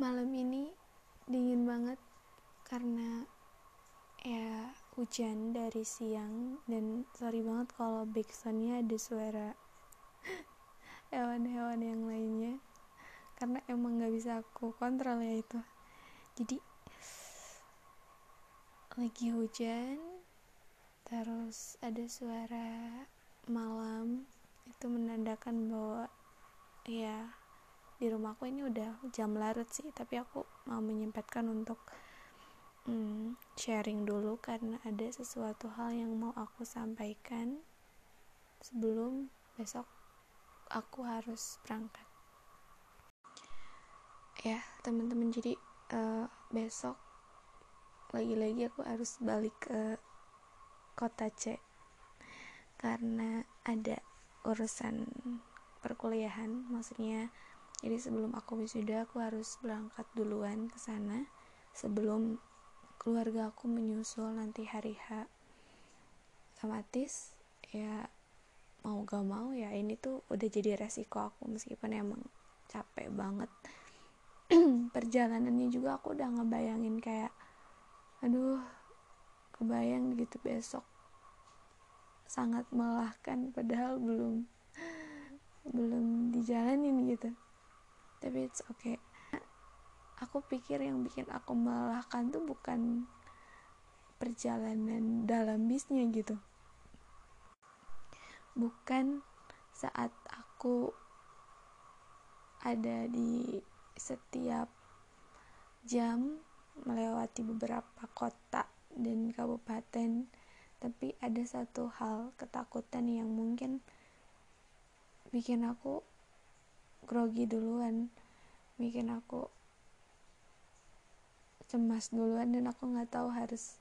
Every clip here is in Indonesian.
malam ini dingin banget karena ya hujan dari siang dan sorry banget kalau backsoundnya ada suara hewan-hewan yang lainnya. Karena emang gak bisa aku kontrol ya itu. Jadi lagi hujan terus ada suara malam itu menandakan bahwa ya di rumahku ini udah jam larut sih tapi aku mau menyempatkan untuk hmm, sharing dulu karena ada sesuatu hal yang mau aku sampaikan sebelum besok aku harus berangkat. Ya teman-teman jadi uh, besok lagi-lagi aku harus balik ke kota C karena ada urusan perkuliahan maksudnya jadi sebelum aku wisuda aku harus berangkat duluan ke sana sebelum keluarga aku menyusul nanti hari H. Otomatis ya mau gak mau ya ini tuh udah jadi resiko aku meskipun emang capek banget. Perjalanannya juga aku udah ngebayangin kayak aduh kebayang gitu besok. Sangat melelahkan padahal belum belum dijalanin gitu tapi it's okay. Aku pikir yang bikin aku melelahkan tuh bukan perjalanan dalam bisnya gitu. Bukan saat aku ada di setiap jam melewati beberapa kota dan kabupaten tapi ada satu hal ketakutan yang mungkin bikin aku grogi duluan bikin aku cemas duluan dan aku nggak tahu harus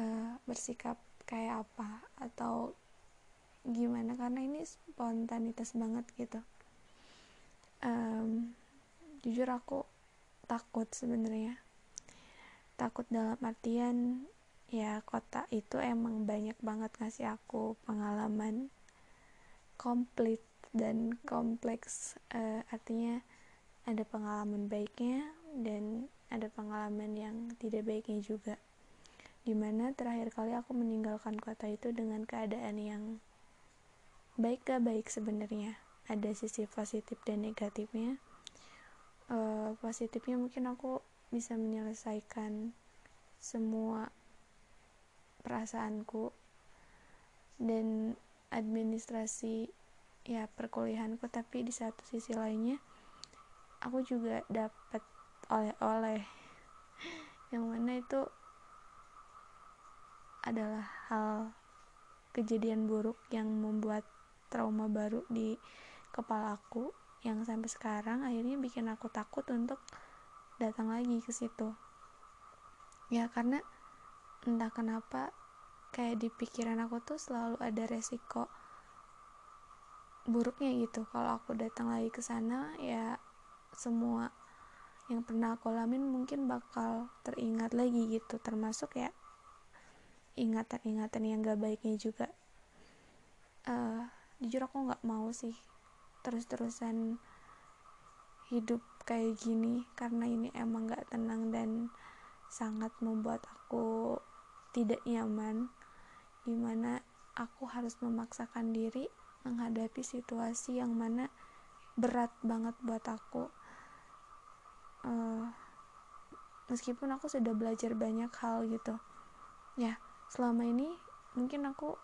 uh, bersikap kayak apa atau gimana karena ini spontanitas banget gitu. Um, jujur aku takut sebenarnya. Takut dalam artian ya kota itu emang banyak banget ngasih aku pengalaman komplit dan kompleks uh, artinya ada pengalaman baiknya dan ada pengalaman yang tidak baiknya juga. Di mana terakhir kali aku meninggalkan kota itu dengan keadaan yang baik gak baik sebenarnya. Ada sisi positif dan negatifnya. Uh, positifnya mungkin aku bisa menyelesaikan semua perasaanku dan administrasi ya perkuliahanku. Tapi di satu sisi lainnya aku juga dapat oleh-oleh. Yang mana itu adalah hal kejadian buruk yang membuat trauma baru di kepalaku yang sampai sekarang akhirnya bikin aku takut untuk datang lagi ke situ. Ya karena entah kenapa kayak di pikiran aku tuh selalu ada resiko buruknya gitu. Kalau aku datang lagi ke sana ya semua yang pernah aku alamin mungkin bakal teringat lagi gitu. Termasuk ya ingatan-ingatan yang gak baiknya juga. Uh, jujur aku nggak mau sih terus-terusan hidup kayak gini. Karena ini emang gak tenang dan sangat membuat aku tidak nyaman. Di mana aku harus memaksakan diri menghadapi situasi yang mana berat banget buat aku. Uh, meskipun aku sudah belajar banyak hal gitu. Ya selama ini mungkin aku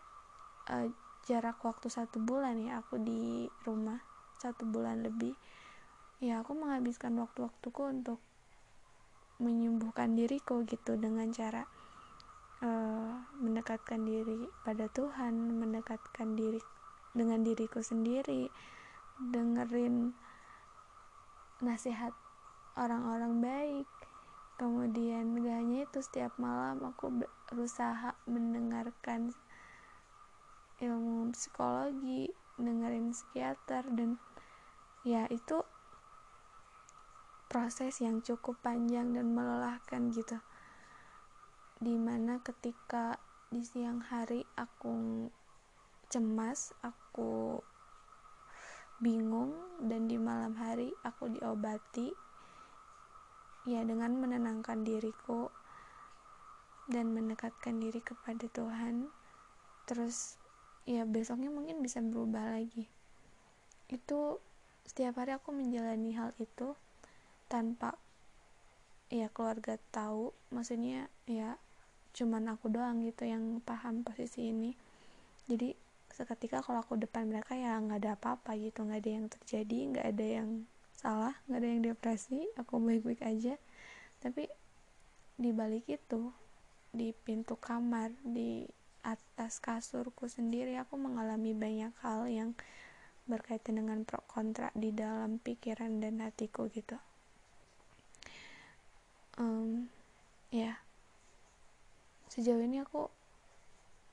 uh, jarak waktu satu bulan ya aku di rumah satu bulan lebih. Ya aku menghabiskan waktu-waktuku untuk menyembuhkan diriku gitu dengan cara uh, mendekatkan diri pada Tuhan mendekatkan diri dengan diriku sendiri dengerin nasihat orang-orang baik. Kemudian gak hanya itu setiap malam aku berusaha mendengarkan ilmu psikologi dengerin psikiater dan ya itu proses yang cukup panjang dan melelahkan gitu. Di mana ketika di siang hari aku cemas aku bingung dan di malam hari aku diobati ya dengan menenangkan diriku dan mendekatkan diri kepada Tuhan. Terus ya besoknya mungkin bisa berubah lagi. Itu setiap hari aku menjalani hal itu tanpa ya keluarga tahu. Maksudnya ya cuman aku doang gitu yang paham posisi ini. Jadi seketika kalau aku depan mereka ya nggak ada apa-apa gitu nggak ada yang terjadi nggak ada yang salah nggak ada yang depresi aku baik-baik aja. Tapi di balik itu di pintu kamar di atas kasurku sendiri aku mengalami banyak hal yang berkaitan dengan pro kontra di dalam pikiran dan hatiku gitu. Um, ya. Sejauh ini aku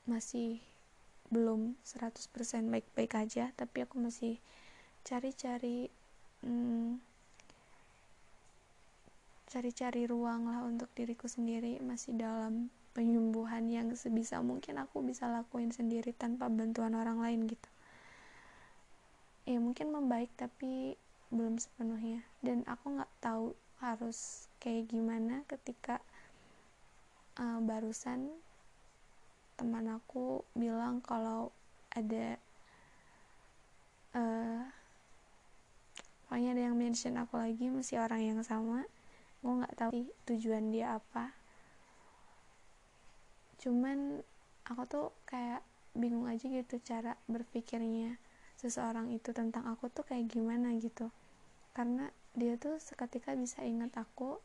masih belum 100% baik-baik aja tapi aku masih cari-cari hmm, cari-cari ruang lah untuk diriku sendiri masih dalam penyembuhan yang sebisa mungkin aku bisa lakuin sendiri tanpa bantuan orang lain gitu. Ya mungkin membaik tapi belum sepenuhnya. Dan aku nggak tahu harus kayak gimana ketika uh, barusan teman aku bilang kalau ada uh, pokoknya ada yang mention aku lagi masih orang yang sama. Gue nggak tahu tujuan dia apa. Cuman aku tuh kayak bingung aja gitu cara berpikirnya seseorang itu tentang aku tuh kayak gimana gitu. Karena dia tuh seketika bisa ingat aku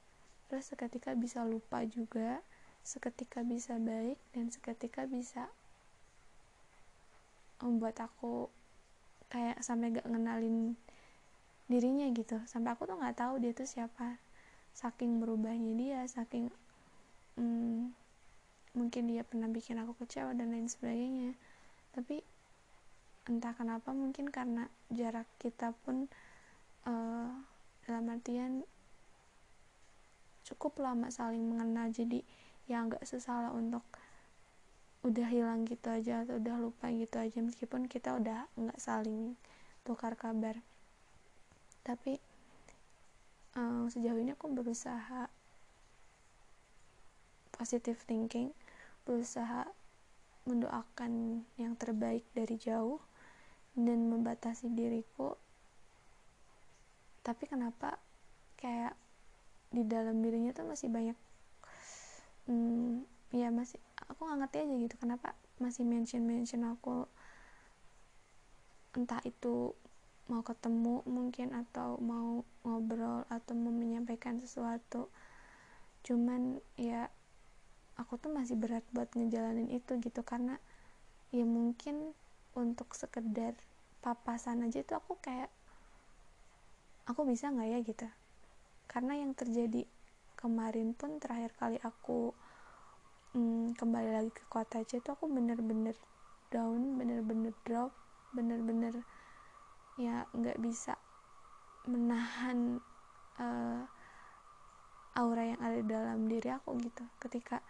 terus seketika bisa lupa juga seketika bisa baik dan seketika bisa membuat aku kayak sampai gak ngenalin dirinya gitu. Sampai aku tuh nggak tahu dia tuh siapa. Saking berubahnya dia saking hmm, mungkin dia pernah bikin aku kecewa dan lain sebagainya. Tapi entah kenapa mungkin karena jarak kita pun uh, dalam artian cukup lama saling mengenal. Jadi ya nggak sesalah untuk udah hilang gitu aja atau udah lupa gitu aja meskipun kita udah nggak saling tukar kabar. Tapi um, sejauh ini aku berusaha positive thinking berusaha mendoakan yang terbaik dari jauh dan membatasi diriku. Tapi kenapa kayak di dalam dirinya tuh masih banyak hmm, ya masih aku nggak ngerti aja gitu kenapa masih mention mention aku. Entah itu mau ketemu mungkin atau mau ngobrol atau mau menyampaikan sesuatu. Cuman ya aku tuh masih berat buat ngejalanin itu gitu karena ya mungkin untuk sekedar papasan aja itu aku kayak aku bisa nggak ya gitu? Karena yang terjadi kemarin pun terakhir kali aku hmm, kembali lagi ke kota aja tuh aku bener-bener down bener-bener drop bener-bener ya nggak bisa menahan uh, aura yang ada dalam diri aku gitu. Ketika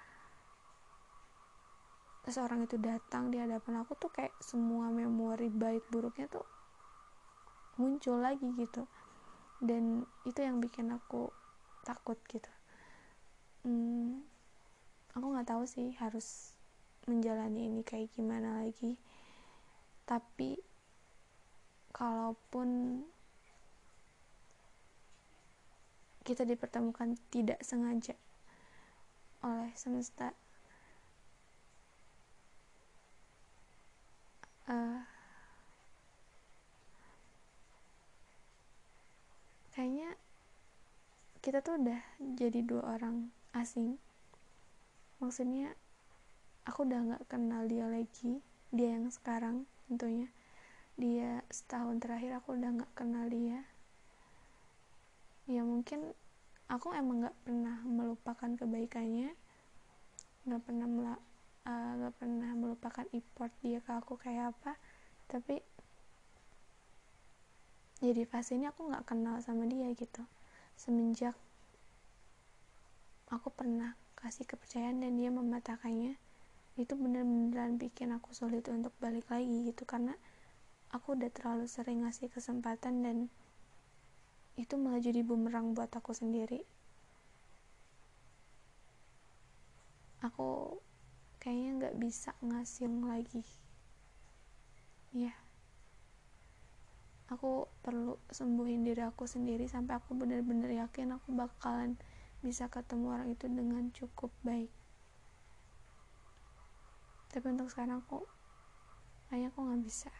seseorang itu datang di hadapan aku tuh kayak semua memori baik buruknya tuh muncul lagi gitu. Dan itu yang bikin aku takut gitu tahu sih harus menjalani ini kayak gimana lagi. Tapi kalaupun kita dipertemukan tidak sengaja oleh semesta uh, kayaknya kita tuh udah jadi dua orang asing maksudnya aku udah nggak kenal dia lagi dia yang sekarang tentunya. Dia setahun terakhir aku udah nggak kenal dia. Ya mungkin aku emang nggak pernah melupakan kebaikannya. Nggak pernah eh, nggak uh, pernah melupakan import dia ke aku kayak apa. Tapi jadi pas ini aku nggak kenal sama dia gitu. Semenjak aku pernah kasih kepercayaan dan dia mematakannya itu bener-beneran bikin aku sulit untuk balik lagi gitu. Karena aku udah terlalu sering ngasih kesempatan dan itu malah jadi bumerang buat aku sendiri. Aku kayaknya nggak bisa ngasih lagi. Ya aku perlu sembuhin diri aku sendiri sampai aku bener-bener yakin aku bakalan bisa ketemu orang itu dengan cukup baik. Tapi untuk sekarang aku kayaknya aku nggak bisa